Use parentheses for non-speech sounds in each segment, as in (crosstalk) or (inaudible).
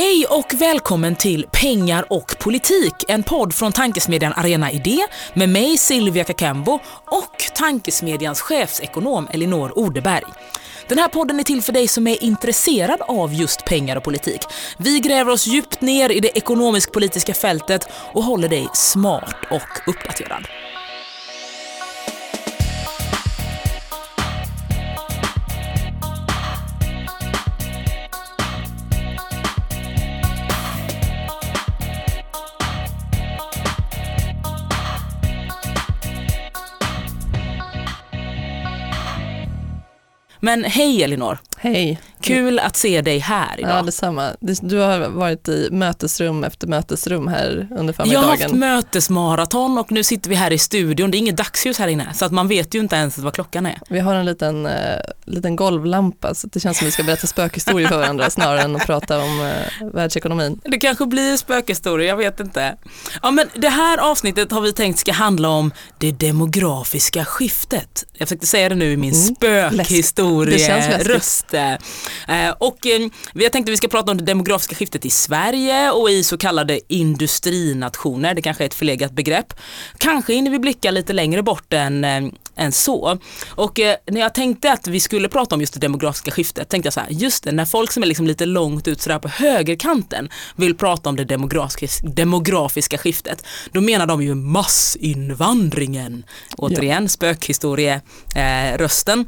Hej och välkommen till Pengar och politik, en podd från tankesmedjan Arena Idé med mig Silvia Kakembo och tankesmedjans chefsekonom Elinor Odeberg. Den här podden är till för dig som är intresserad av just pengar och politik. Vi gräver oss djupt ner i det ekonomisk-politiska fältet och håller dig smart och uppdaterad. Men hej Elinor! Hej! Kul att se dig här idag. Ja, detsamma. Du har varit i mötesrum efter mötesrum här under förmiddagen. Jag har haft mötesmaraton och nu sitter vi här i studion. Det är inget dagsljus här inne så att man vet ju inte ens vad klockan är. Vi har en liten, uh, liten golvlampa så det känns som att vi ska berätta spökhistorier för varandra (laughs) snarare än att prata om uh, världsekonomin. Det kanske blir spökhistorier, jag vet inte. Ja, men det här avsnittet har vi tänkt ska handla om det demografiska skiftet. Jag försökte säga det nu i min mm. spökhistorieröst. Eh, och eh, vi har tänkt att vi ska prata om det demografiska skiftet i Sverige och i så kallade industrinationer. Det kanske är ett förlegat begrepp. Kanske hinner vi blicka lite längre bort än, eh, än så. Och när jag tänkte att vi skulle prata om just det demografiska skiftet tänkte jag så här, just det, när folk som är liksom lite långt ut sådär på högerkanten vill prata om det demografiska, demografiska skiftet, då menar de ju massinvandringen. Återigen, ja. spökhistorie-rösten.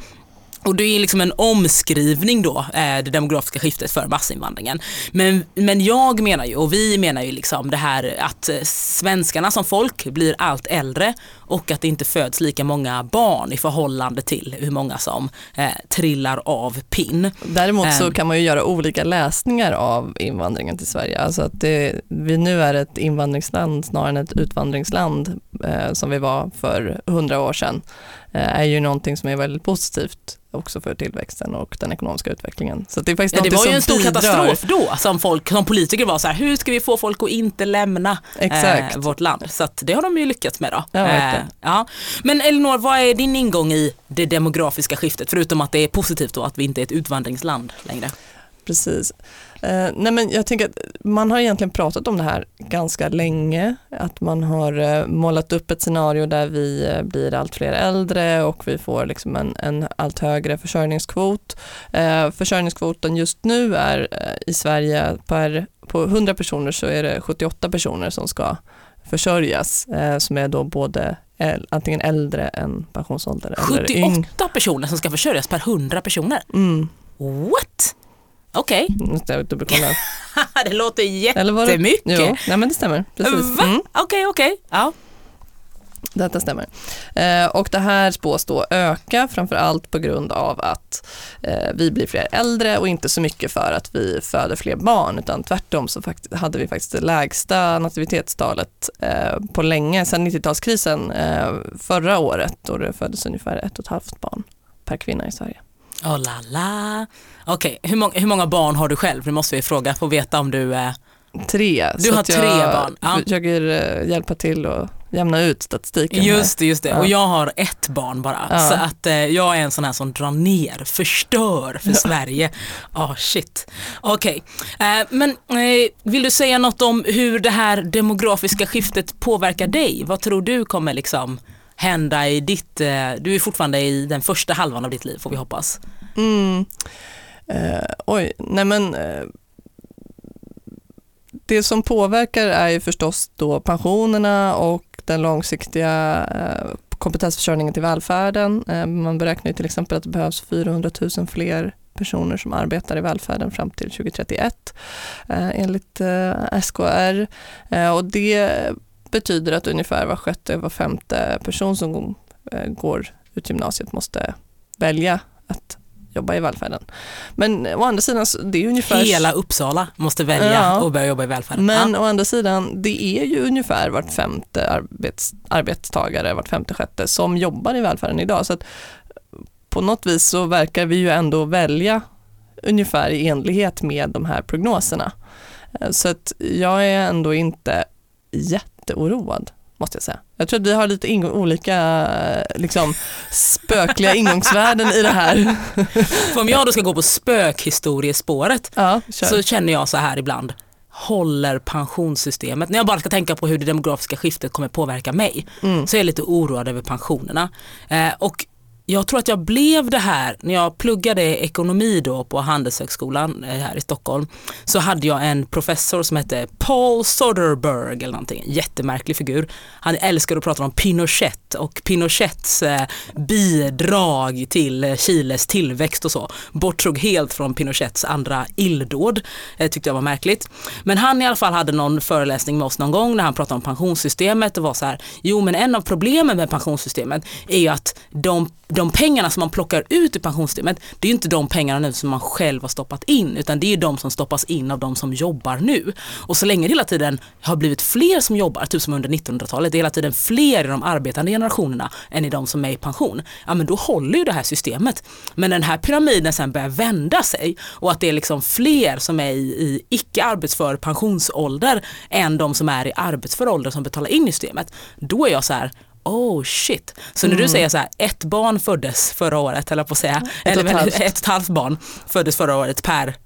Och det är liksom en omskrivning då, eh, det demografiska skiftet för massinvandringen. Men, men jag menar ju, och vi menar ju liksom det här att eh, svenskarna som folk blir allt äldre och att det inte föds lika många barn i förhållande till hur många som eh, trillar av pinn. Däremot så kan man ju göra olika läsningar av invandringen till Sverige. Alltså att det, vi nu är ett invandringsland snarare än ett utvandringsland eh, som vi var för hundra år sedan är ju någonting som är väldigt positivt också för tillväxten och den ekonomiska utvecklingen. Så det, är faktiskt ja, det var ju en stor bidrar. katastrof då som, folk, som politiker var så här, hur ska vi få folk att inte lämna eh, vårt land? Så det har de ju lyckats med då. Ja, eh, ja. Men Elinor, vad är din ingång i det demografiska skiftet? Förutom att det är positivt då att vi inte är ett utvandringsland längre. Precis. Eh, nej men jag tänker att man har egentligen pratat om det här ganska länge, att man har eh, målat upp ett scenario där vi eh, blir allt fler äldre och vi får liksom en, en allt högre försörjningskvot. Eh, försörjningskvoten just nu är eh, i Sverige per, på 100 personer så är det 78 personer som ska försörjas, eh, som är då både antingen äldre än pensionsålder 78 personer som ska försörjas per 100 personer? Mm. What? Okej. Okay. dubbelkolla. (laughs) det låter jättemycket. Det jo, nej men det stämmer. Okej, okej. Mm. Okay, okay. ja. Detta stämmer. Eh, och det här spås då öka framförallt på grund av att eh, vi blir fler äldre och inte så mycket för att vi föder fler barn utan tvärtom så hade vi faktiskt det lägsta nativitetstalet eh, på länge sedan 90-talskrisen eh, förra året då det föddes ungefär ett och ett halvt barn per kvinna i Sverige. Oh la la. Okej, okay. hur, må hur många barn har du själv? Nu måste vi fråga, få veta om du är... Tre. Du har tre jag barn. Ja. försöker eh, hjälpa till och jämna ut statistiken. Just det, just det. Ja. och jag har ett barn bara. Ja. Så att eh, jag är en sån här som drar ner, förstör för Sverige. Ja, oh, shit. Okej, okay. eh, men eh, vill du säga något om hur det här demografiska skiftet påverkar dig? Vad tror du kommer liksom hända i ditt, eh, du är fortfarande i den första halvan av ditt liv får vi hoppas. Mm. Eh, oj, nej men eh, det som påverkar är ju förstås då pensionerna och den långsiktiga eh, kompetensförsörjningen till välfärden. Eh, man beräknar ju till exempel att det behövs 400 000 fler personer som arbetar i välfärden fram till 2031 eh, enligt SKR. Och det betyder att ungefär var sjätte, var femte person som eh, går ut gymnasiet måste välja att jobba i välfärden. Men å andra sidan, det är ungefär... Hela Uppsala måste välja ja, att börja jobba i välfärden. Men ja. å andra sidan, det är ju ungefär vart femte arbets, arbetstagare, vart femte sjätte som jobbar i välfärden idag. Så att på något vis så verkar vi ju ändå välja ungefär i enlighet med de här prognoserna. Eh, så att jag är ändå inte jätte jätteoroad måste jag säga. Jag tror att vi har lite olika liksom, spökliga (laughs) ingångsvärden i det här. För om jag då ska gå på spökhistoriespåret ja, så känner jag så här ibland. håller pensionssystemet, när jag bara ska tänka på hur det demografiska skiftet kommer påverka mig, mm. så är jag lite oroad över pensionerna. Eh, och jag tror att jag blev det här när jag pluggade ekonomi då på Handelshögskolan eh, här i Stockholm. Så hade jag en professor som hette Paul Soderberg eller någonting, en jättemärklig figur. Han älskade att prata om Pinochet och Pinochets eh, bidrag till Chiles tillväxt och så. Bortsåg helt från Pinochets andra illdåd, eh, tyckte jag var märkligt. Men han i alla fall hade någon föreläsning med oss någon gång när han pratade om pensionssystemet och var så här, jo men en av problemen med pensionssystemet är ju att de de de pengarna som man plockar ut ur pensionssystemet, det är ju inte de pengarna nu som man själv har stoppat in, utan det är de som stoppas in av de som jobbar nu. Och så länge det hela tiden har blivit fler som jobbar, typ som under 1900-talet, det är hela tiden fler i de arbetande generationerna än i de som är i pension, ja men då håller ju det här systemet. Men den här pyramiden sen börjar vända sig och att det är liksom fler som är i, i icke arbetsför pensionsålder än de som är i arbetsför ålder som betalar in i systemet, då är jag så här, oh shit. Så när du mm. säger så här, ett barn föddes förra året, eller på att säga, ett eller ett, ett, ett halvt barn föddes förra året per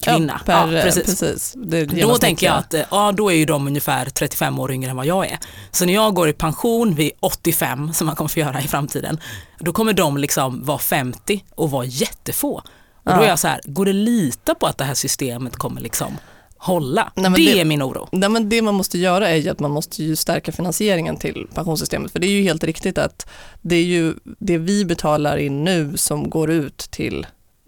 kvinna. Ja, per, ja, precis. precis. då tänker jag att ja, då är ju de ungefär 35 år yngre än vad jag är. Så när jag går i pension vid 85, som man kommer få göra i framtiden, då kommer de liksom vara 50 och vara jättefå. Och då är jag så här, går det lita på att det här systemet kommer liksom hålla. Nej, det, det, är min oro. Nej, men det man måste göra är ju att man måste ju stärka finansieringen till pensionssystemet. För det är ju helt riktigt att det är ju det vi betalar in nu som går ut till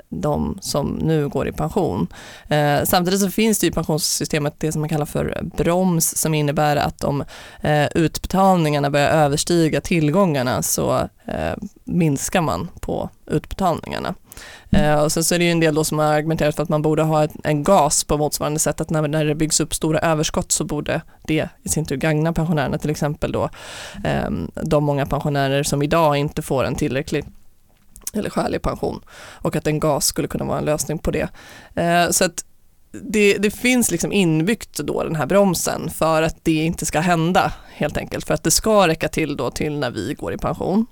de som nu går i pension. Eh, samtidigt så finns det i pensionssystemet det som man kallar för broms som innebär att om eh, utbetalningarna börjar överstiga tillgångarna så eh, minskar man på utbetalningarna. Eh, och sen så är det ju en del då som har argumenterat för att man borde ha en gas på motsvarande sätt, att när, när det byggs upp stora överskott så borde det i sin tur gagna pensionärerna, till exempel då eh, de många pensionärer som idag inte får en tillräcklig eller skälig pension och att en gas skulle kunna vara en lösning på det. Eh, så att det, det, finns liksom inbyggt då den här bromsen för att det inte ska hända helt enkelt för att det ska räcka till då till när vi går i pension.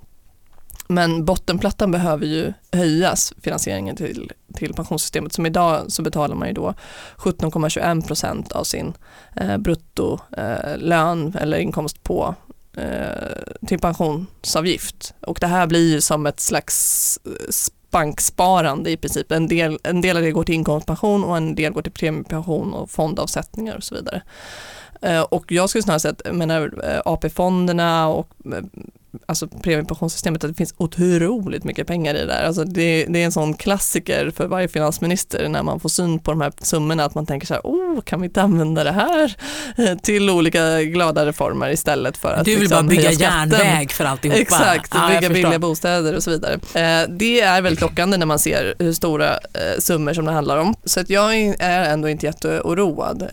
Men bottenplattan behöver ju höjas, finansieringen till, till pensionssystemet. Som idag så betalar man ju då 17,21 procent av sin eh, bruttolön eh, eller inkomst på eh, till pensionsavgift. Och det här blir ju som ett slags eh, banksparande i princip. En del, en del av det går till inkomstpension och en del går till premiepension och fondavsättningar och så vidare. Eh, och jag skulle snarare säga att menar, eh, AP-fonderna och eh, alltså premiepensionssystemet att det finns otroligt mycket pengar i det där. Alltså det, det, är en sån klassiker för varje finansminister när man får syn på de här summorna att man tänker så här, oh, kan vi inte använda det här eh, (laughs) till olika glada reformer istället för att Du vill liksom, bara bygga järnväg för alltihopa. (laughs) Exakt, ja, bygga billiga bostäder och så vidare. Eh, det är väldigt lockande när man ser hur stora eh, summor som det handlar om. Så att jag är ändå inte jätteoroad.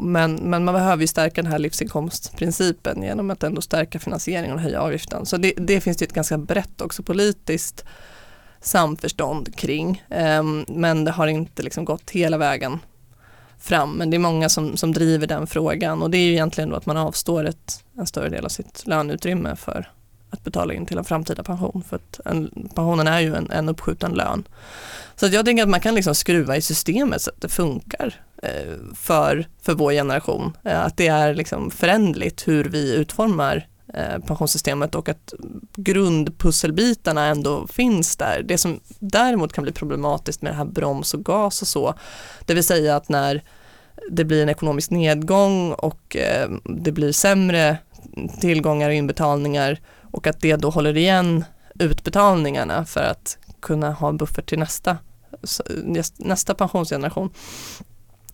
Men, men man behöver ju stärka den här livsinkomstprincipen genom att ändå stärka finansieringen och höja avgiften så det, det finns det ett ganska brett också politiskt samförstånd kring. Ehm, men det har inte liksom gått hela vägen fram. Men det är många som, som driver den frågan och det är ju egentligen då att man avstår ett, en större del av sitt löneutrymme för att betala in till en framtida pension. För att en, pensionen är ju en, en uppskjuten lön. Så att jag tänker att man kan liksom skruva i systemet så att det funkar eh, för, för vår generation. Eh, att det är liksom förändligt hur vi utformar Eh, pensionssystemet och att grundpusselbitarna ändå finns där. Det som däremot kan bli problematiskt med det här broms och gas och så, det vill säga att när det blir en ekonomisk nedgång och eh, det blir sämre tillgångar och inbetalningar och att det då håller igen utbetalningarna för att kunna ha en buffert till nästa, nästa pensionsgeneration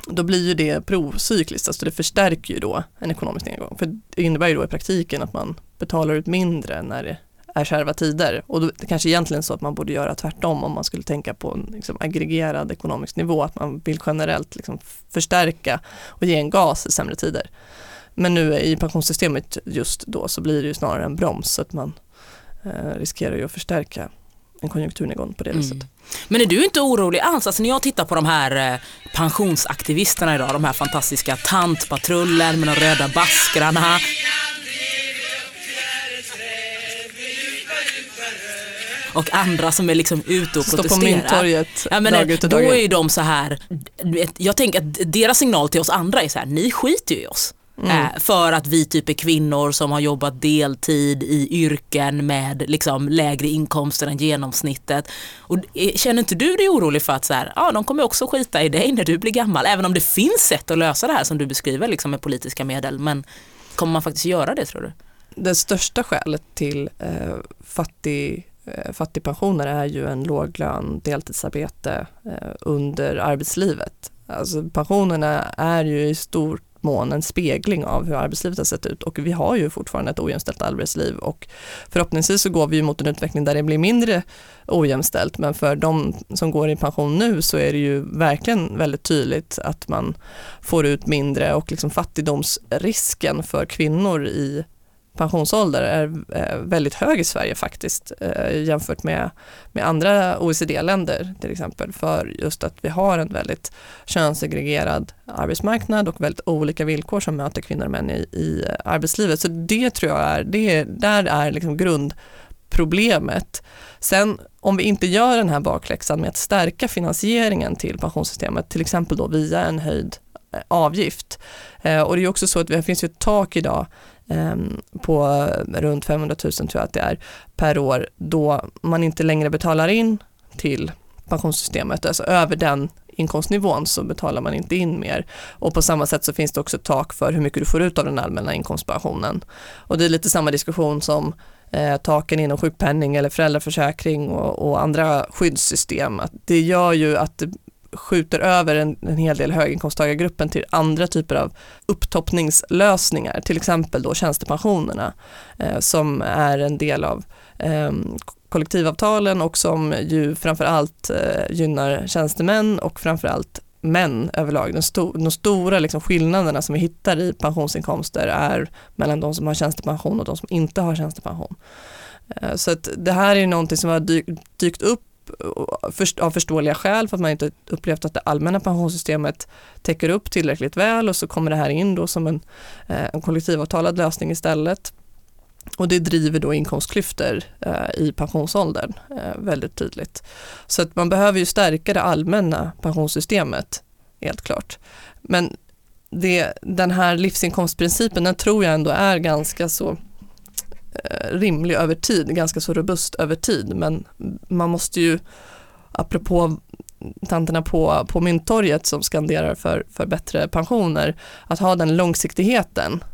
då blir ju det procykliskt, alltså det förstärker ju då en ekonomisk nedgång. För det innebär ju då i praktiken att man betalar ut mindre när det är kärva tider. Och då, det kanske egentligen så att man borde göra tvärtom om man skulle tänka på en liksom, aggregerad ekonomisk nivå, att man vill generellt liksom, förstärka och ge en gas i sämre tider. Men nu i pensionssystemet just då så blir det ju snarare en broms, så att man eh, riskerar ju att förstärka en konjunkturnedgång på det mm. viset. Men är du inte orolig alls? Alltså när jag tittar på de här eh, pensionsaktivisterna idag, de här fantastiska tantpatrullen med de röda baskrarna. och andra som är liksom ute och Stå på protesterar. Mynttorget Ja, men, dag ut och då dag in. är ju de så här, jag tänker att deras signal till oss andra är så här, ni skiter ju i oss. Mm. Eh, för att vi typ är kvinnor som har jobbat deltid i yrken med liksom lägre inkomster än genomsnittet. Och eh, känner inte du dig orolig för att så här, ja, de kommer också skita i dig när du blir gammal? Även om det finns sätt att lösa det här som du beskriver liksom med politiska medel. Men kommer man faktiskt göra det tror du? Det största skälet till eh, fattig, eh, fattigpensioner är ju en låglön deltidsarbete eh, under arbetslivet. Alltså pensionerna är ju i stor mån en spegling av hur arbetslivet har sett ut. Och vi har ju fortfarande ett ojämställt arbetsliv. Och förhoppningsvis så går vi ju mot en utveckling där det blir mindre ojämställt. Men för de som går i pension nu så är det ju verkligen väldigt tydligt att man får ut mindre. Och liksom fattigdomsrisken för kvinnor i pensionsålder är eh, väldigt hög i Sverige faktiskt eh, jämfört med, med andra OECD-länder till exempel för just att vi har en väldigt könssegregerad arbetsmarknad och väldigt olika villkor som möter kvinnor och män i, i eh, arbetslivet. Så det tror jag är, det, där är liksom grundproblemet. Sen om vi inte gör den här bakläxan med att stärka finansieringen till pensionssystemet, till exempel då via en höjd avgift. Och det är också så att det finns ju ett tak idag Ehm, på runt 500 000 tror jag att det är per år då man inte längre betalar in till pensionssystemet, alltså över den inkomstnivån så betalar man inte in mer. Och på samma sätt så finns det också ett tak för hur mycket du får ut av den allmänna inkomstpensionen. Och det är lite samma diskussion som eh, taken inom sjukpenning eller föräldraförsäkring och, och andra skyddssystem. Att det gör ju att det skjuter över en, en hel del höginkomsttagargruppen till andra typer av upptoppningslösningar, till exempel då tjänstepensionerna eh, som är en del av eh, kollektivavtalen och som ju framförallt eh, gynnar tjänstemän och framförallt män överlag. De, sto de stora liksom skillnaderna som vi hittar i pensionsinkomster är mellan de som har tjänstepension och de som inte har tjänstepension. Eh, så att det här är någonting som har dykt upp av förståeliga skäl för att man inte upplevt att det allmänna pensionssystemet täcker upp tillräckligt väl och så kommer det här in då som en, eh, en kollektivavtalad lösning istället. Och det driver då inkomstklyftor eh, i pensionsåldern eh, väldigt tydligt. Så att man behöver ju stärka det allmänna pensionssystemet, helt klart. Men det, den här livsinkomstprincipen, den tror jag ändå är ganska så Eh, rimlig över tid, ganska så robust över tid. Men man måste ju, apropå tanterna på, på Mynttorget som skanderar för, för bättre pensioner, att ha den långsiktigheten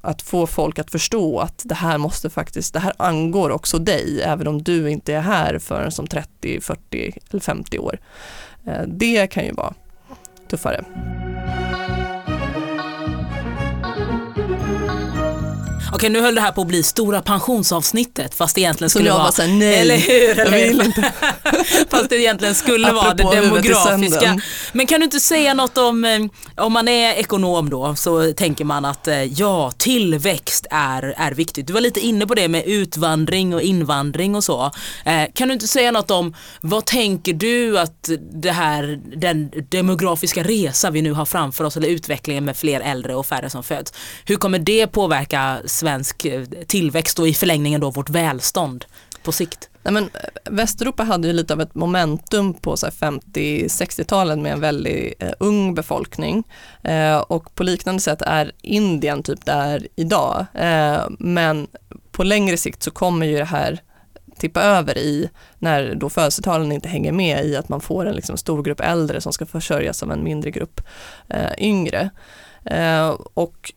att få folk att förstå att det här måste faktiskt, det här angår också dig även om du inte är här förrän som 30, 40 eller 50 år. Eh, det kan ju vara tuffare. Okej nu höll det här på att bli stora pensionsavsnittet fast det egentligen skulle jag vara... var såhär, nej, eller hur? Eller jag vill hur? inte. (laughs) fast det egentligen skulle vara det demografiska. Men kan du inte säga något om, eh, om man är ekonom då så tänker man att eh, ja tillväxt är, är viktigt. Du var lite inne på det med utvandring och invandring och så. Eh, Kan du inte säga något om vad tänker du att det här, den demografiska resa vi nu har framför oss eller utvecklingen med fler äldre och färre som föds. Hur kommer det påverka svensk eh, tillväxt och i förlängningen då vårt välstånd på sikt? Nej, men eh, Västeuropa hade ju lite av ett momentum på 50-60-talen med en väldigt eh, ung befolkning eh, och på liknande sätt är Indien typ där idag. Eh, men på längre sikt så kommer ju det här tippa över i när då födelsetalen inte hänger med i att man får en liksom stor grupp äldre som ska försörjas av en mindre grupp eh, yngre. Eh, och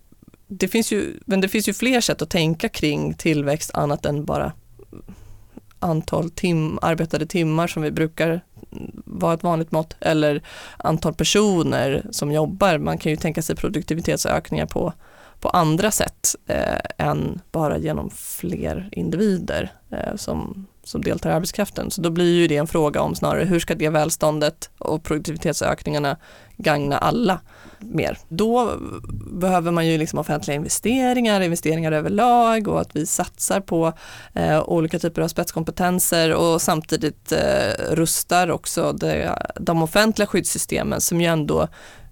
det finns, ju, men det finns ju fler sätt att tänka kring tillväxt annat än bara antal tim, arbetade timmar som vi brukar vara ett vanligt mått eller antal personer som jobbar. Man kan ju tänka sig produktivitetsökningar på, på andra sätt eh, än bara genom fler individer eh, som, som deltar i arbetskraften. Så då blir ju det en fråga om snarare hur ska det välståndet och produktivitetsökningarna gagna alla mer. Då behöver man ju liksom offentliga investeringar, investeringar överlag och att vi satsar på eh, olika typer av spetskompetenser och samtidigt eh, rustar också det, de offentliga skyddssystemen som ju ändå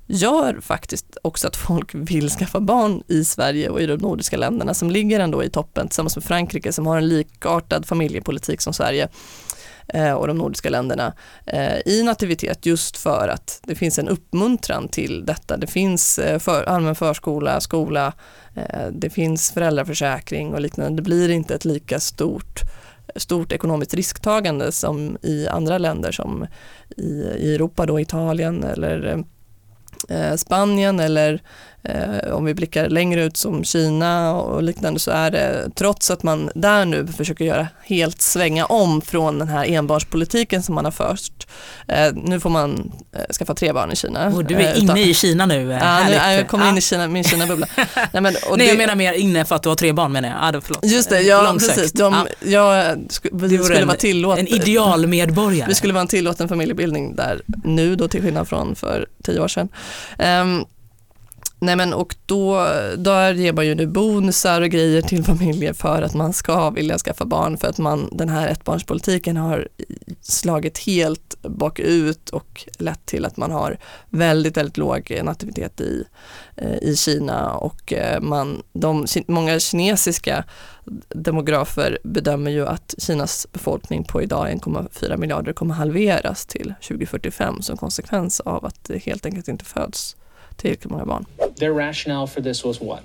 gör faktiskt också att folk vill skaffa barn i Sverige och i de nordiska länderna som ligger ändå i toppen tillsammans med Frankrike som har en likartad familjepolitik som Sverige eh, och de nordiska länderna eh, i nativitet just för att det finns en uppmuntran till detta. Det finns eh, för, allmän förskola, skola, det finns föräldraförsäkring och liknande. Det blir inte ett lika stort stort ekonomiskt risktagande som i andra länder som i, i Europa, då Italien eller Eh, Spanien eller om vi blickar längre ut som Kina och liknande så är det trots att man där nu försöker göra helt svänga om från den här enbarnspolitiken som man har först. Eh, nu får man eh, skaffa tre barn i Kina. Och du är eh, inne i Kina nu, ja, nu jag kommer in i Kina, min Kina-bubbla. (laughs) Nej, men, Nej det, jag menar mer inne för att du har tre barn menar jag. Ah, förlåt. Just det, ja precis. De, ja. Jag, vi skulle en, vara tillåt, en idealmedborgare. Vi skulle vara en tillåten familjebildning där nu då till skillnad från för tio år sedan. Um, Nej men och då, där ger man ju nu bonusar och grejer till familjer för att man ska vilja skaffa barn för att man, den här ettbarnspolitiken har slagit helt bakut och lett till att man har väldigt, väldigt låg nativitet i, eh, i Kina. Och eh, man, de, många kinesiska demografer bedömer ju att Kinas befolkning på idag 1,4 miljarder kommer halveras till 2045 som konsekvens av att det helt enkelt inte föds tillräckligt många barn. Their rationale for this was what?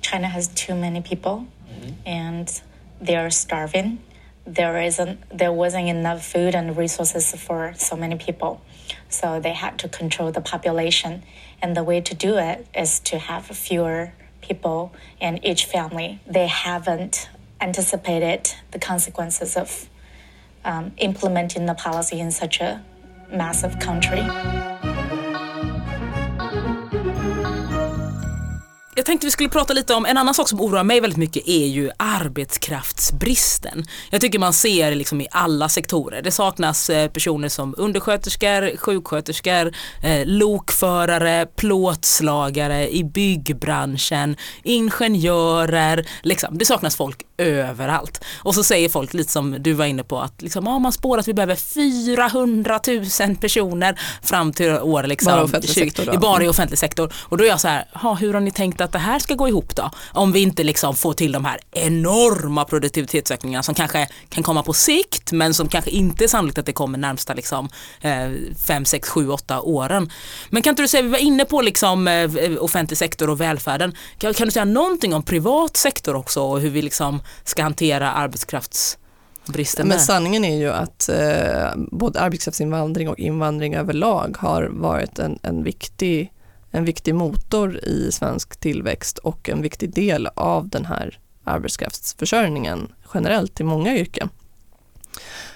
China has too many people mm-hmm. and they are starving. There isn't there wasn't enough food and resources for so many people. So they had to control the population and the way to do it is to have fewer people in each family. They haven't anticipated the consequences of um, implementing the policy in such a massive country. Jag tänkte vi skulle prata lite om en annan sak som oroar mig väldigt mycket är ju arbetskraftsbristen. Jag tycker man ser det liksom i alla sektorer. Det saknas eh, personer som undersköterskor, sjuksköterskor, eh, lokförare, plåtslagare i byggbranschen, ingenjörer. Liksom. Det saknas folk överallt. Och så säger folk lite som du var inne på att liksom, ja, man spår att vi behöver 400 000 personer fram till år liksom, bara, offentlig 20, sektor bara i offentlig sektor. Och då är jag så här, hur har ni tänkt att det här ska gå ihop då? Om vi inte liksom får till de här enorma produktivitetsökningarna som kanske kan komma på sikt men som kanske inte är sannolikt att det kommer närmsta liksom, 5, 6, 7, 8 åren. Men kan inte du säga, vi var inne på liksom, eh, offentlig sektor och välfärden. Kan, kan, du säga någonting om privat sektor också och hur vi liksom ska hantera arbetskrafts Bristen Men sanningen är ju att eh, både arbetskraftsinvandring och invandring överlag har varit en, en viktig en viktig motor i svensk tillväxt och en viktig del av den här arbetskraftsförsörjningen generellt i många yrken.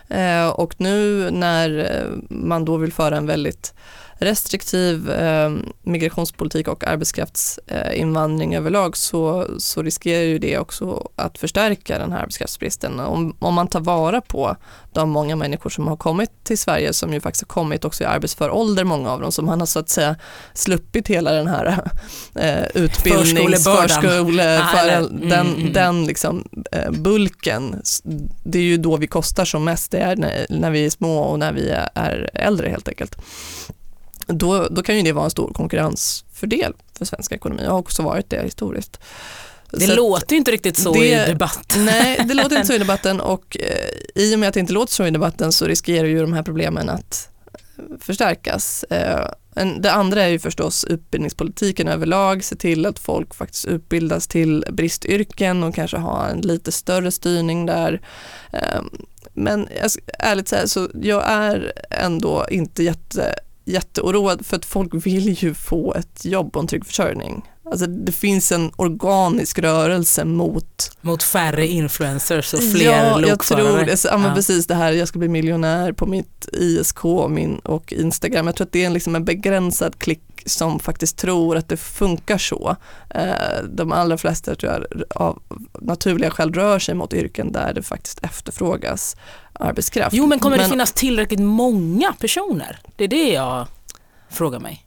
Eh, och nu när eh, man då vill föra en väldigt restriktiv eh, migrationspolitik och arbetskraftsinvandring överlag så, så riskerar ju det också att förstärka den här arbetskraftsbristen. Om, om man tar vara på de många människor som har kommit till Sverige som ju faktiskt har kommit också i arbetsför ålder, många av dem, som man har så att säga sluppit hela den här (laughs) eh, utbildnings, förskole, för mm, den, mm. den liksom, eh, bulken. Det är ju då vi kostar som mest, det är när, när vi är små och när vi är äldre helt enkelt då, då kan ju det vara en stor konkurrensfördel för svensk ekonomi och har också varit det historiskt. Det så låter ju inte riktigt så det, i debatten. Nej, det låter inte så i (laughs) debatten och eh, i och med att det inte låter så i debatten så riskerar ju de här problemen att eh, förstärkas. Eh, det andra är ju förstås utbildningspolitiken överlag, se till att folk faktiskt utbildas till bristyrken och kanske ha en lite större styrning där. Eh, men jag, ärligt sagt så jag är ändå inte jätte jätteoroad för att folk vill ju få ett jobb och en trygg försörjning. Alltså det finns en organisk rörelse mot mot färre influencers och fler ja, jag tror det. ja, men precis det här, jag ska bli miljonär på mitt ISK min, och Instagram. Jag tror att det är en, liksom en begränsad klick som faktiskt tror att det funkar så. Eh, de allra flesta tror jag av naturliga skäl rör sig mot yrken där det faktiskt efterfrågas arbetskraft. Jo men kommer men, det finnas tillräckligt många personer? Det är det jag frågar mig.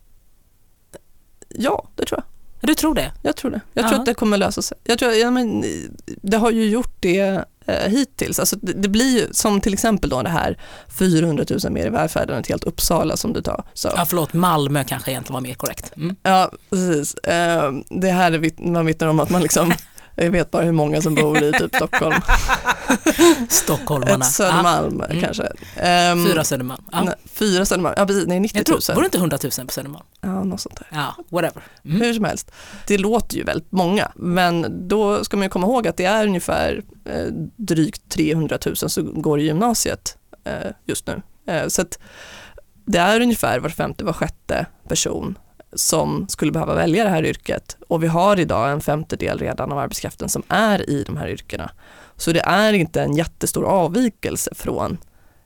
Ja, det tror jag. Du tror det? Jag tror det. Jag tror Ja. att det kommer lösa sig. Jag tror, ja, men, det har ju gjort det eh, hittills. Alltså, det, det blir ju som till exempel då det här 400 000 mer i välfärden ett helt Uppsala som du tar. Så. Ja, förlåt, Malmö kanske egentligen var mer korrekt. Mm. Ja, precis. Eh, det här är vitt, man vittnar om att man liksom, (laughs) jag vet bara hur många som bor i typ Stockholm. (laughs) Stockholmarna. Ett Södermalm Mm. kanske. Ja, fyra Södermalm. Ja. nej, fyra Södermalm, ja precis, nej 90 Jag 000. tror, var det inte 100 000 på Södermalm? Ja, något sånt där. Ja, whatever. Mm. Hur som helst, det låter ju väldigt många, men då ska man ju komma ihåg att det är ungefär eh, drygt 300 000 som går i gymnasiet eh, just nu. Eh, så att det är ungefär var femte, var sjätte person som skulle behöva välja det här yrket och vi har idag en femtedel redan av arbetskraften som är i de här yrkena. Så det är inte en jättestor avvikelse från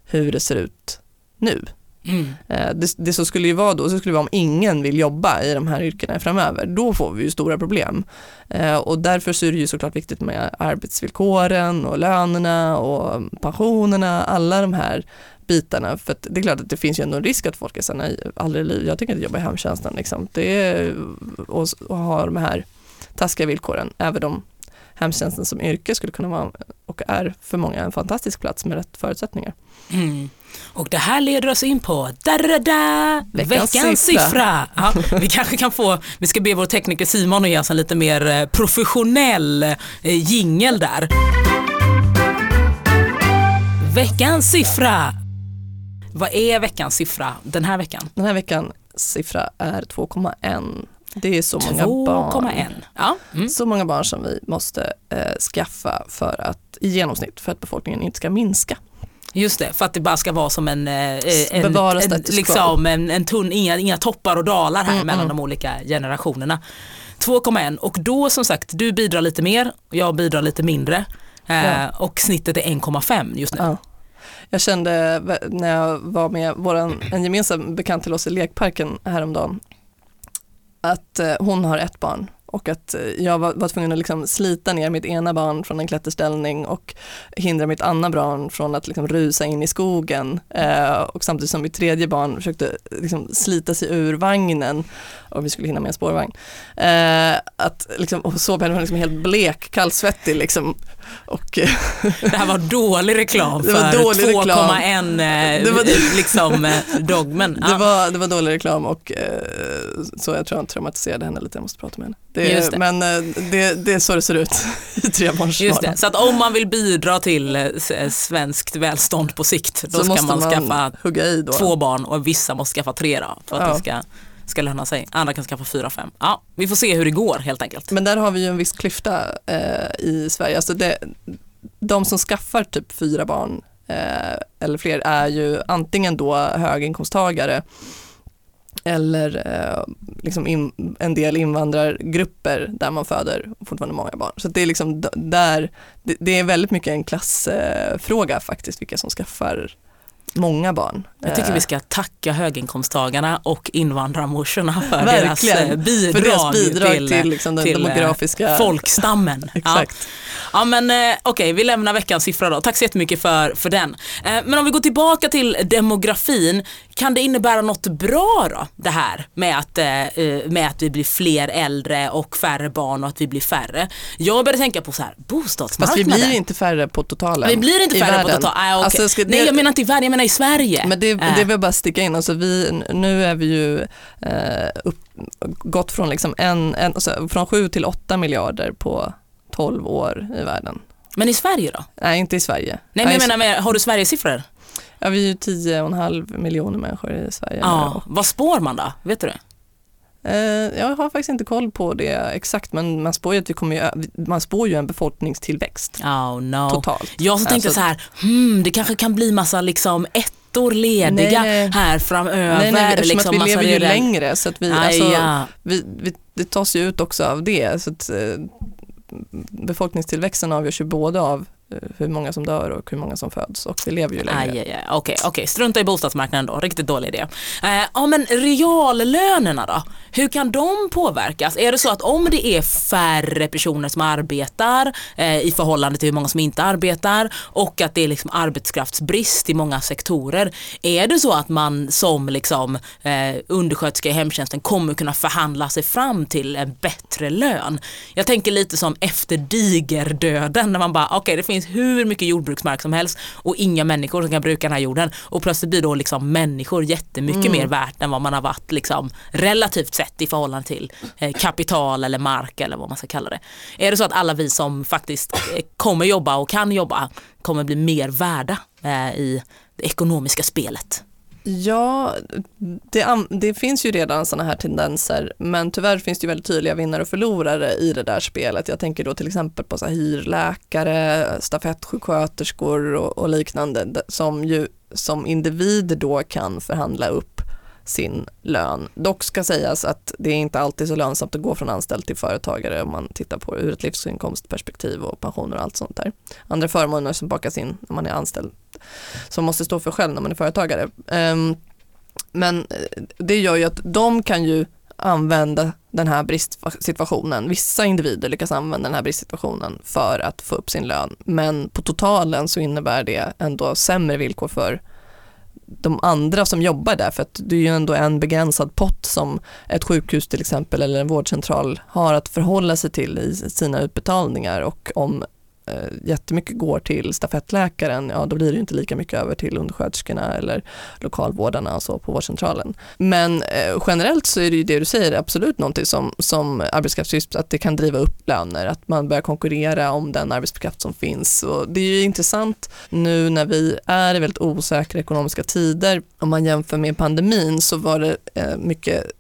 hur det ser ut nu. Mm. Eh, Det, det som skulle ju vara då, så skulle vara om ingen vill jobba i de här yrkena framöver, då får vi ju stora problem. Eh, Och därför så är det ju såklart viktigt med arbetsvillkoren och lönerna och pensionerna, alla de här bitarna. För att det är klart att det finns ju ändå en risk att folk är såhär, nej, aldrig i livet, jag tänker inte jobba i hemtjänsten. Liksom. Det är, och, och ha de här taskiga villkoren, även om hemtjänsten som yrke skulle kunna vara och är för många en fantastisk plats med rätt förutsättningar. Mm. Och det här leder oss in på da, da, da, da, veckans, Veckans siffra. siffra. Ja, vi kanske kan få, vi ska be vår tekniker Simon att ge oss en lite mer eh, professionell eh, jingel där. Veckans siffra. Vad är veckans siffra den här veckan? Den här veckan siffra är 2,1. Det är så många barn. 2,1. Ja. Mm. Så många barn som vi måste eh, skaffa för att, i genomsnitt för att befolkningen inte ska minska. Just det, för att det bara ska vara som en, eh, en, en, quo. liksom, en, en tunn, inga, inga toppar och dalar här Mm, mellan mm. de olika generationerna. 2,1 och då som sagt, du bidrar lite mer och jag bidrar lite mindre. Eh, Ja. Och snittet är 1,5 just nu. Ja. Jag kände när jag var med våran, en gemensam bekant till oss i lekparken häromdagen att eh, hon har ett barn och att eh, jag var, var tvungen att liksom slita ner mitt ena barn från en klätterställning och hindra mitt andra barn från att liksom rusa in i skogen eh, och samtidigt som mitt tredje barn försökte eh, liksom slita sig ur vagnen och vi skulle hinna med en spårvagn. Eh, att liksom, och så blev hon liksom helt blek, kallsvettig liksom. Och, eh, (laughs) Det här var dålig reklam Det var för dålig reklam. 2,1 eh, Det liksom, eh, dogmen. (laughs) Det, Ja. var, det var dålig reklam och så jag tror jag traumatiserade henne lite, jag måste prata med henne. Det, det. Men det, det är så det ser ut (laughs) i trebarnsvardagen. det, så att om man vill bidra till svenskt välstånd på sikt då Så ska man, man skaffa två barn och vissa måste skaffa tre då, för att Ja. det ska, ska löna sig. Andra kan skaffa fyra, fem. Ja, vi får se hur det går helt enkelt. Men där har vi ju en viss klyfta eh, i Sverige. Alltså det, de som skaffar typ fyra barn eh, eller fler är ju antingen då höginkomsttagare eller eh, liksom in, en del invandrargrupper där man föder fortfarande många barn. Så det är liksom där, det, det är väldigt mycket en klassfråga eh, faktiskt, vilka som skaffar många barn. Jag tycker Eh, vi ska tacka höginkomsttagarna och invandrarmorsorna för Verkligen. deras eh, bidrag, för deras bidrag till, till, liksom den till, eh, demografiska folkstammen. (laughs) Ja. Exakt. Ja men eh, okej, vi lämnar veckans siffra då. Tack så jättemycket för, för den. Eh, men om vi går tillbaka till demografin, kan det innebära något bra då det här med att, eh, eh, med att vi blir fler äldre och färre barn och att vi blir färre? Jag började tänka på så här, Fast bostadsmarknaden. vi blir inte färre på totalen. Vi blir inte färre på världen. total. Ah, okay. Alltså, det- Nej jag menar inte i världen, jag menar i Sverige. Men det, Eh. det vill jag bara sticka in, alltså vi, nu är vi ju eh, upp, gått från, liksom en, en, alltså från 7 till 8 miljarder på 12 år i världen. Men i Sverige då? Nej, inte i Sverige. Nej men jag menar, har du Sverigesiffror? Ja, vi är ju 10,5 miljoner människor i Sverige. Ja. Vad spår man då? Vet du det? Eh, jag har faktiskt inte koll på det exakt, men man spår ju, att vi kommer man spår ju en befolkningstillväxt Oh no. totalt. Jag så tänkte Alltså- så här, hmm, det kanske kan bli massa liksom ettor lediga Nej. här framöver. Nej, nej, eftersom liksom att vi massa lever ju redan- längre så att vi, Aj, alltså, ja. vi, vi, det tas ju ut också av det. Så att, eh, befolkningstillväxten avgörs ju både av eh, Eh, hur många som dör och hur många som föds och vi lever ju längre. Aj, aj, aj. Okej, okej, strunta i bostadsmarknaden då, riktigt dålig idé. Eh, ja men reallönerna då, hur kan de påverkas? Är det så att om det är färre personer som arbetar eh, i förhållande till hur många som inte arbetar och att det är liksom arbetskraftsbrist i många sektorer, är det så att man som liksom, eh, undersköterska i hemtjänsten kommer kunna förhandla sig fram till en bättre lön? Jag tänker lite som efter digerdöden när man bara, okej okay, det finns hur mycket jordbruksmark som helst och inga människor som kan bruka den här jorden och plötsligt blir då liksom människor jättemycket mm. mer värt än vad man har varit liksom relativt sett i förhållande till eh, kapital eller mark eller vad man ska kalla det. Är det så att alla vi som faktiskt eh, kommer jobba och kan jobba kommer bli mer värda eh, i det ekonomiska spelet? Ja, det, det, finns ju redan sådana här tendenser men tyvärr finns det väldigt tydliga vinnare och förlorare i det där spelet. Jag tänker då till exempel på så här hyrläkare, stafettsjuksköterskor och, och liknande som ju som individer då kan förhandla upp sin lön. Dock ska sägas att det är inte alltid så lönsamt att gå från anställd till företagare om man tittar på det ur ett livsinkomstperspektiv och pensioner och allt sånt där. Andra förmåner som bakas in när man är anställd som måste stå för själv när man är företagare. Ehm, men eh, det gör ju att de kan ju använda den här bristsituationen. Vissa individer lyckas använda den här bristsituationen för att få upp sin lön men på totalen så innebär det ändå sämre villkor för de andra som jobbar där för att det är ju ändå en begränsad pott som ett sjukhus till exempel eller en vårdcentral har att förhålla sig till i sina utbetalningar. Och om eh, jättemycket går till stafettläkaren, ja då blir det inte lika mycket över till undersköterskorna eller lokalvårdarna och så på vårdcentralen. Men eh, generellt så är det ju det du säger absolut någonting som, som arbetskraftsbrist, att det kan driva upp löner, att man börjar konkurrera om den arbetskraft som finns. Och det är ju intressant nu när vi är i väldigt osäkra ekonomiska tider, om man jämför med pandemin så var det eh, mycket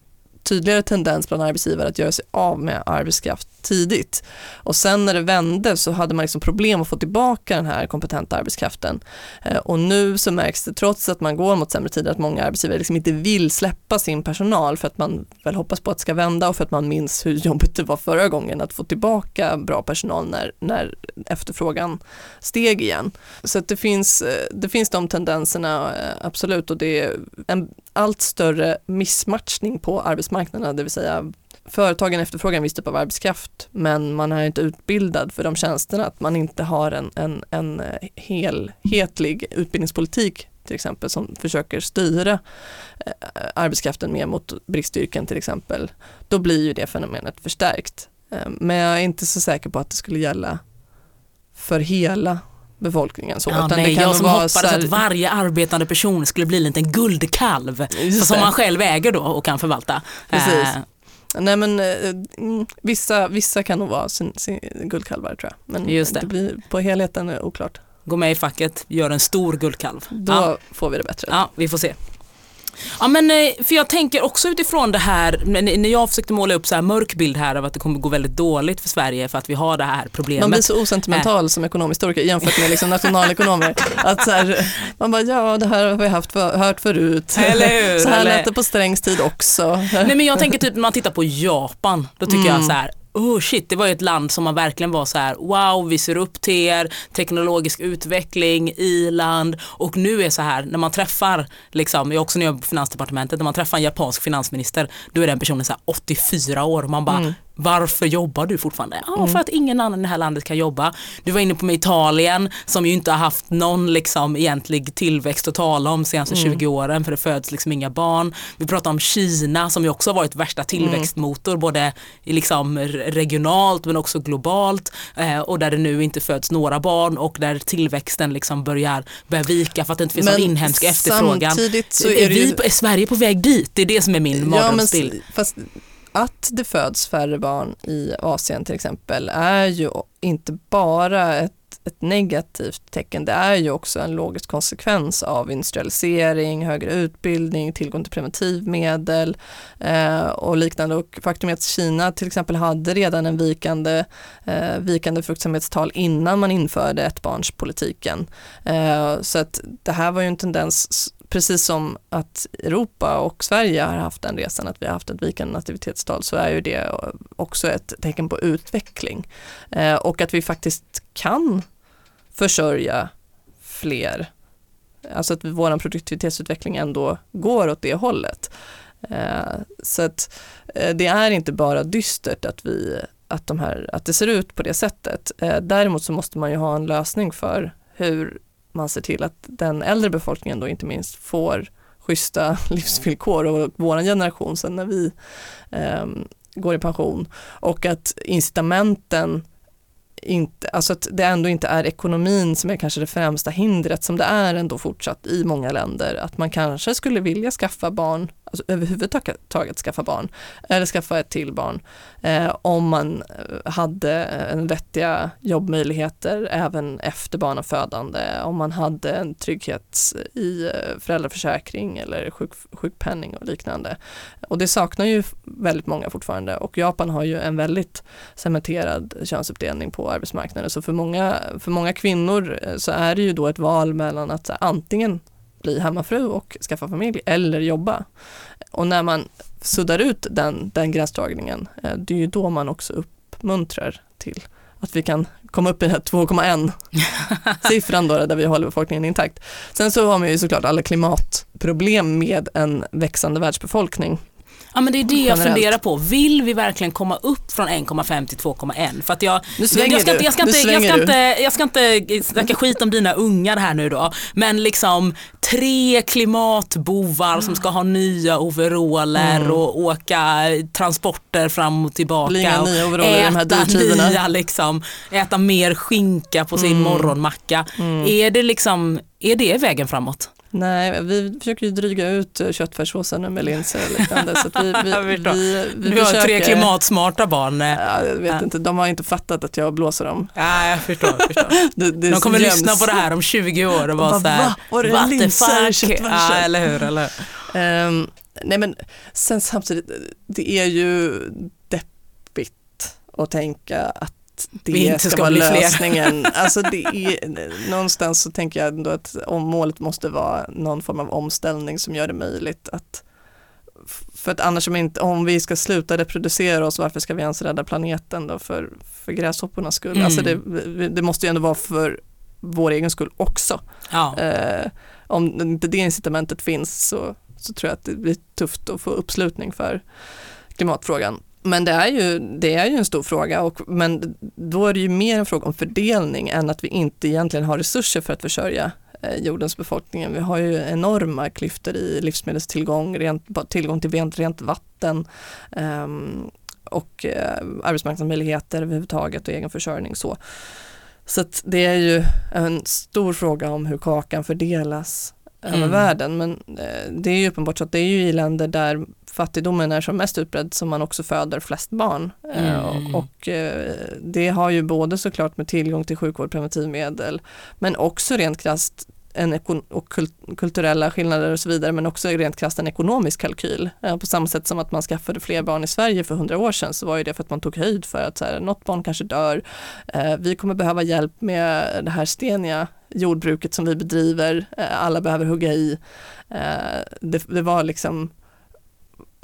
tydligare tendens bland arbetsgivare att göra sig av med arbetskraft tidigt. Och sen när det vände så hade man liksom problem att få tillbaka den här kompetenta arbetskraften. Eh, och nu så märks det, trots att man går mot sämre tider, att många arbetsgivare liksom inte vill släppa sin personal för att man väl hoppas på att det ska vända och för att man minns hur jobbigt det var förra gången att få tillbaka bra personal när, när efterfrågan steg igen. Så det, finns, eh, det finns de tendenserna eh, absolut och det är en allt större missmatchning på arbetsmarknaden, det vill säga företagen efterfrågar en viss typ av arbetskraft men man är inte utbildad för de tjänsterna, att man inte har en, en, en helhetlig utbildningspolitik till exempel som försöker styra eh, arbetskraften mer mot bristyrken till exempel, då blir ju det fenomenet förstärkt. Eh, men jag är inte så säker på att det skulle gälla för hela befolkningen. Så, ja, nej, jag som hoppades här... att varje arbetande person skulle bli en liten guldkalv som man själv äger då och kan förvalta. Precis. Nej men eh, mm, vissa, vissa kan nog vara sin, sin guldkalvar tror jag. Men Just det. det blir på helheten oklart. Gå med i facket, gör en stor guldkalv. Då ja. får vi det bättre. Ja, vi får se. Ja men eh, för jag tänker också utifrån det här, när jag försökte måla upp så här mörk bild här av att det kommer gå väldigt dåligt för Sverige för att vi har det här problemet. Man blir så osentimental äh. som ekonomhistoriker jämfört med liksom nationalekonomer. att så här, man bara ja det här har vi haft för, hört förut. Eller hur? Så här lät det på Strängs tid också. Nej men jag tänker typ när man tittar på Japan, då tycker mm. jag så här oh shit, det var ju ett land som man verkligen var så här, wow, vi ser upp till er, teknologisk utveckling, i-land och nu är så här, när man träffar, liksom, jag också när jag på finansdepartementet, när man träffar en japansk finansminister, då är den personen så här 84 år och man bara, mm varför jobbar du fortfarande? Ja, mm. för att ingen annan i det här landet kan jobba. Du var inne på med Italien som ju inte har haft någon liksom egentlig tillväxt att tala om de senaste mm. 20 åren för det föds liksom inga barn. Vi pratar om Kina som ju också har varit värsta mm. tillväxtmotor mm. både liksom regionalt men också globalt eh, och där det nu inte föds några barn och där tillväxten liksom börjar, börjar vika för att det inte finns men någon inhemsk efterfrågan. Så är, är, vi, ju... är Sverige på väg dit? Det är det som är min mardrömsbild. Att det föds färre barn i Asien till exempel är ju inte bara ett, ett negativt tecken, det är ju också en logisk konsekvens av industrialisering, högre utbildning, tillgång till preventivmedel eh, och liknande. Och faktum är att Kina till exempel hade redan en vikande, eh, vikande fruktsamhetstal innan man införde ettbarnspolitiken. Eh, så att det här var ju en tendens precis som att Europa och Sverige har haft den resan, att vi har haft ett vikande nativitetstal, så är ju det också ett tecken på utveckling. Eh, och att vi faktiskt kan försörja fler. Alltså att vår produktivitetsutveckling ändå går åt det hållet. Eh, så att eh, det är inte bara dystert att, vi, att, de här, att det ser ut på det sättet. Eh, däremot så måste man ju ha en lösning för hur man ser till att den äldre befolkningen då inte minst får schyssta (laughs) livsvillkor och vår generation sen när vi eh, går i pension och att incitamenten inte, alltså att det ändå inte är ekonomin som är kanske det främsta hindret som det är ändå fortsatt i många länder. Att man kanske skulle vilja skaffa barn, alltså överhuvudtaget skaffa barn, eller skaffa ett till barn, eh, om man eh, hade eh, en vettiga jobbmöjligheter även efter barnafödande, om man hade en trygghet i eh, föräldraförsäkring eller sjuk, sjukpenning och liknande. Och det saknar ju väldigt många fortfarande och Japan har ju en väldigt cementerad könsuppdelning på arbetsmarknaden. Så för många, för många kvinnor så är det ju då ett val mellan att antingen bli hemmafru och skaffa familj eller jobba. Och när man suddar ut den, den gränsdragningen, eh, det är ju då man också uppmuntrar till att vi kan komma upp i den här 2,1 (laughs) siffran då, där vi håller befolkningen intakt. Sen så har man ju såklart alla klimatproblem med en växande världsbefolkning. Ja men det är det jag funderar på. Vill vi verkligen komma upp från 1,5 till 2,1? För att jag, nu svänger jag ska du. Inte, jag ska inte, jag ska inte, jag ska inte snacka skit om dina ungar här nu då. Men liksom tre klimatbovar som ska ha nya overaller mm. och åka transporter fram och tillbaka. Blinga nya overaller i de här dyrtiderna. Nya, liksom, äta mer skinka på sin mm. morgonmacka. Mm. Är det liksom, är det vägen framåt? Nej, vi försöker ju dryga ut eh, köttfärssåsen med linser och liknande. så (laughs) vi, vi, vi, vi, du har försöker... tre klimatsmarta barn. Eh. Ja, jag vet ja. inte, de har inte fattat att jag blåser dem. Ja, jag förstår. Jag förstår. (laughs) det, det de kommer lyssna på det här om 20 år och vara så här, va? Var det linser i köttfärsen? Ja, eller hur. Eller hur? Um, nej men sen samtidigt, det är ju deppigt att tänka att det ska, ska vara lösningen. (laughs) alltså det är, någonstans så tänker jag ändå att om målet måste vara någon form av omställning som gör det möjligt att för att annars om, inte, om vi ska sluta reproducera oss, varför ska vi ens rädda planeten då för, för gräshoppornas skull? Mm. Alltså det, det måste ju ändå vara för vår egen skull också. Ja. Eh, om inte det incitamentet finns så, så tror jag att det blir tufft att få uppslutning för klimatfrågan. Men det är, ju, det är ju en stor fråga, och, men då är det ju mer en fråga om fördelning än att vi inte egentligen har resurser för att försörja eh, jordens befolkning. Vi har ju enorma klyftor i livsmedelstillgång, rent, tillgång till rent, rent vatten um, och uh, arbetsmarknadsmöjligheter överhuvudtaget och egen försörjning. Så, så det är ju en stor fråga om hur kakan fördelas mm. över världen. Men uh, det är ju uppenbart så att det är ju i länder där fattigdomen är som mest utbredd som man också föder flest barn. Eh, mm. Och eh, det har ju både såklart med tillgång till sjukvård, preventivmedel, men också rent krasst en och kulturella skillnader och så vidare men också rent krasst en ekonomisk kalkyl. Eh, på samma sätt som att man skaffade fler barn i Sverige för hundra år sedan så var ju det för att man tog höjd för att så här, något barn kanske dör. vi kommer behöva hjälp med det här steniga jordbruket som vi bedriver. alla behöver hugga i. det, det var liksom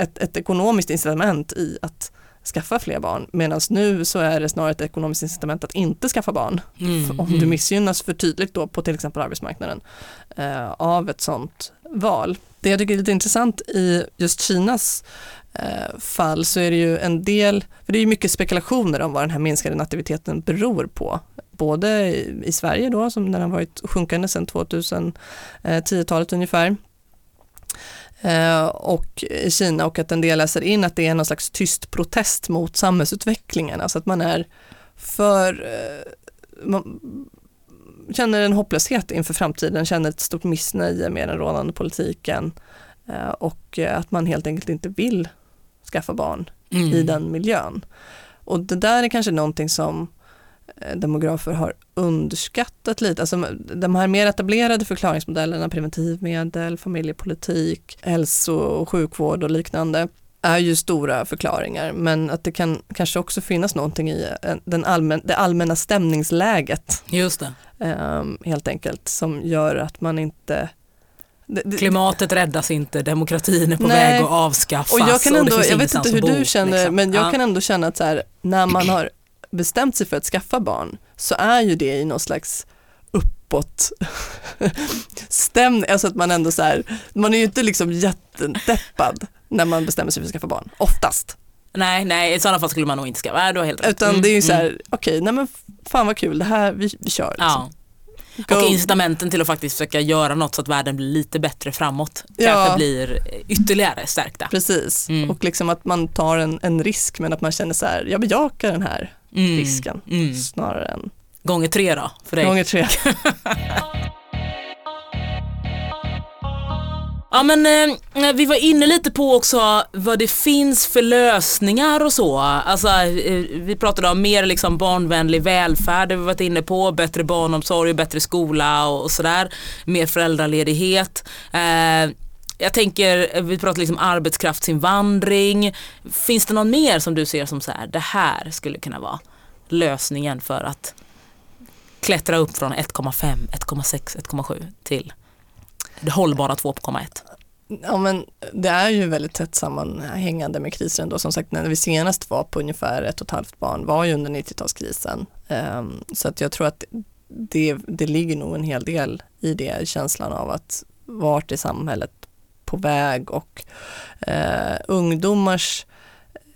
ett, ett ekonomiskt incitament i att skaffa fler barn medan nu så är det snarare ett ekonomiskt incitament att inte skaffa barn. Mm, om du mm. missgynnas för tydligt då på till exempel arbetsmarknaden eh, av ett sådant val. Det jag tycker är lite intressant i just Kinas eh, fall så är det ju en del, för det är ju mycket spekulationer om vad den här minskade nativiteten beror på. Både i, i Sverige då som den har varit sjunkande sedan 2010-talet ungefär Eh, och i Kina och att en del läser in att det är någon slags tyst protest mot samhällsutvecklingen, alltså att man är för eh, man känner en hopplöshet inför framtiden, känner ett stort missnöje med den rådande politiken eh, och att man helt enkelt inte vill skaffa barn mm. i den miljön. Och det där är kanske någonting som Eh, demografer har underskattat lite. Alltså, de här mer etablerade förklaringsmodellerna, preventivmedel, familjepolitik, hälso och sjukvård och liknande, är ju stora förklaringar, men att det kan kanske också finnas någonting i den allmän, det allmänna stämningsläget. Just det. Um, helt enkelt, som gör att man inte Klimatet räddas inte, demokratin är på nej. väg att avskaffas. Och jag, kan ändå, och jag vet inte hur du känner, liksom. men jag ja. kan ändå känna att så här, när man har bestämt sig för att skaffa barn så är ju det i någon slags uppåt stämning, alltså att man ändå så här, man är ju inte liksom jättedeppad när man bestämmer sig för att skaffa barn, oftast. Nej, nej, i sådana fall skulle man nog inte skaffa. Nej, du har helt rätt. Utan Mm, det är ju så mm. här, okej, nej men fan vad kul, det här, vi, vi kör. Ja. Liksom. Och Go. incitamenten till att faktiskt försöka göra något så att världen blir lite bättre framåt Ja. kanske blir ytterligare stärkta. Precis, Mm. och liksom att man tar en, en risk men att man känner så här, jag bejakar den här Mm. risken Mm. snarare än Gånger tre då för dig. gånger tre. (laughs) Ja men eh, vi var inne lite på också vad det finns för lösningar och så. Alltså, eh, vi pratade om mer liksom barnvänlig välfärd, det vi varit inne på, bättre barnomsorg, bättre skola och, och sådär. Mer föräldraledighet. Eh, jag tänker, vi pratar liksom arbetskraftsinvandring. Finns det någon mer som du ser som så här, det här skulle kunna vara lösningen för att klättra upp från 1,5, 1,6, 1,7 till det hållbara 2,1. Ja men det är ju väldigt tätt sammanhängande med kriser ändå. Som sagt när vi senast var på ungefär ett och ett halvt barn var ju under 90-talskrisen. Ehm, så att jag tror att det, det ligger nog en hel del i det, känslan av att vart är samhället på väg och eh, ungdomars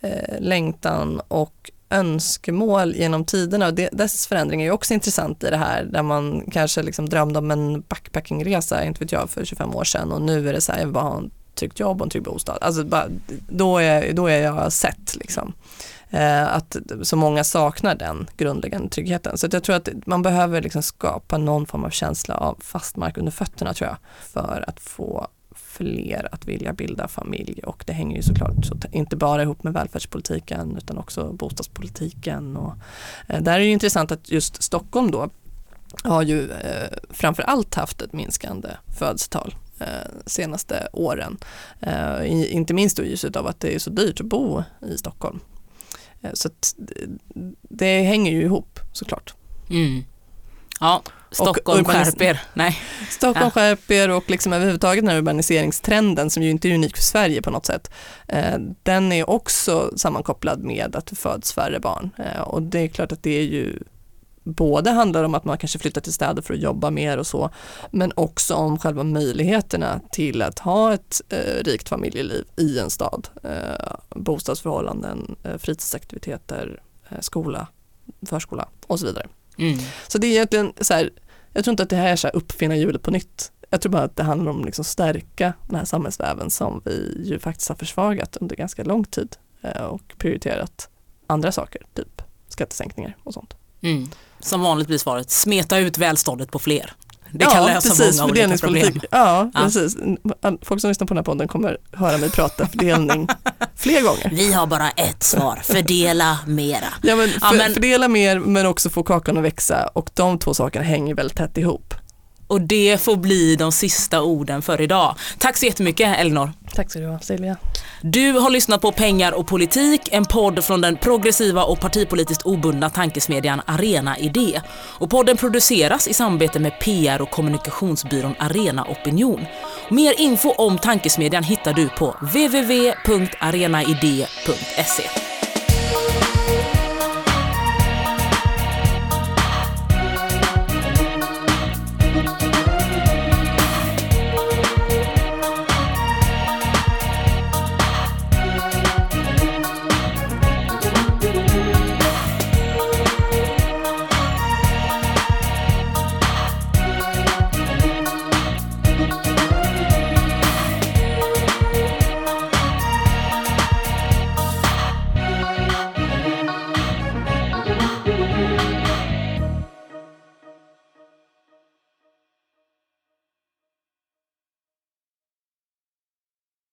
eh, längtan och önskemål genom tiderna och det, dess förändring är ju också intressant i det här där man kanske liksom drömde om en backpackingresa, inte vet jag, för 25 år sedan och nu är det så här, jag vill bara ha en tryggt jobb och en trygg bostad. Alltså bara, då, är, då är jag sett liksom. Eh, att så många saknar den grundläggande tryggheten. Så att jag tror att man behöver liksom skapa någon form av känsla av fast mark under fötterna tror jag för att få fler att vilja bilda familj och det hänger ju såklart så, inte bara ihop med välfärdspolitiken utan också bostadspolitiken och eh, där är det ju intressant att just Stockholm då har ju eh, framför allt haft ett minskande födelsetal eh, senaste åren. Eh, inte minst då i ljuset av att det är så dyrt att bo i Stockholm. Eh, så att det, det hänger ju ihop såklart. Mm. Ja, Stockholm urbanis- skärp er. Nej. Stockholm Ja. skärper och liksom överhuvudtaget den här urbaniseringstrenden som ju inte är unik för Sverige på något sätt. Eh, den är också sammankopplad med att det föds färre barn eh, och det är klart att det är ju både handlar om att man kanske flyttar till städer för att jobba mer och så, men också om själva möjligheterna till att ha ett eh, rikt familjeliv i en stad. Eh, bostadsförhållanden, eh, fritidsaktiviteter, eh, skola, förskola och så vidare. Mm. Så det är egentligen så här, jag tror inte att det här är så här uppfinna hjulet på nytt. Jag tror bara att det handlar om att liksom stärka den här samhällsväven som vi ju faktiskt har försvagat under ganska lång tid eh, och prioriterat andra saker, typ skattesänkningar och sånt. Mm. Som vanligt blir svaret, smeta ut välståndet på fler. Det kan lösa precis, många olika problem. Ja, Ja. precis. Folk som lyssnar på den här podden kommer höra mig prata fördelning (laughs) fler gånger. Vi har bara ett svar, fördela mera. Ja, men, för, Ja, men- Fördela mer men också få kakan att växa och de två sakerna hänger väldigt tätt ihop. Och det får bli de sista orden för idag. Tack så jättemycket Elinor. Tack så du ha Silvia. Du har lyssnat på Pengar och politik, en podd från den progressiva och partipolitiskt obundna tankesmedjan Arena Idé. Och podden produceras i samarbete med PR och kommunikationsbyrån Arena Opinion. Mer info om tankesmedjan hittar du på www.arenaidé.se.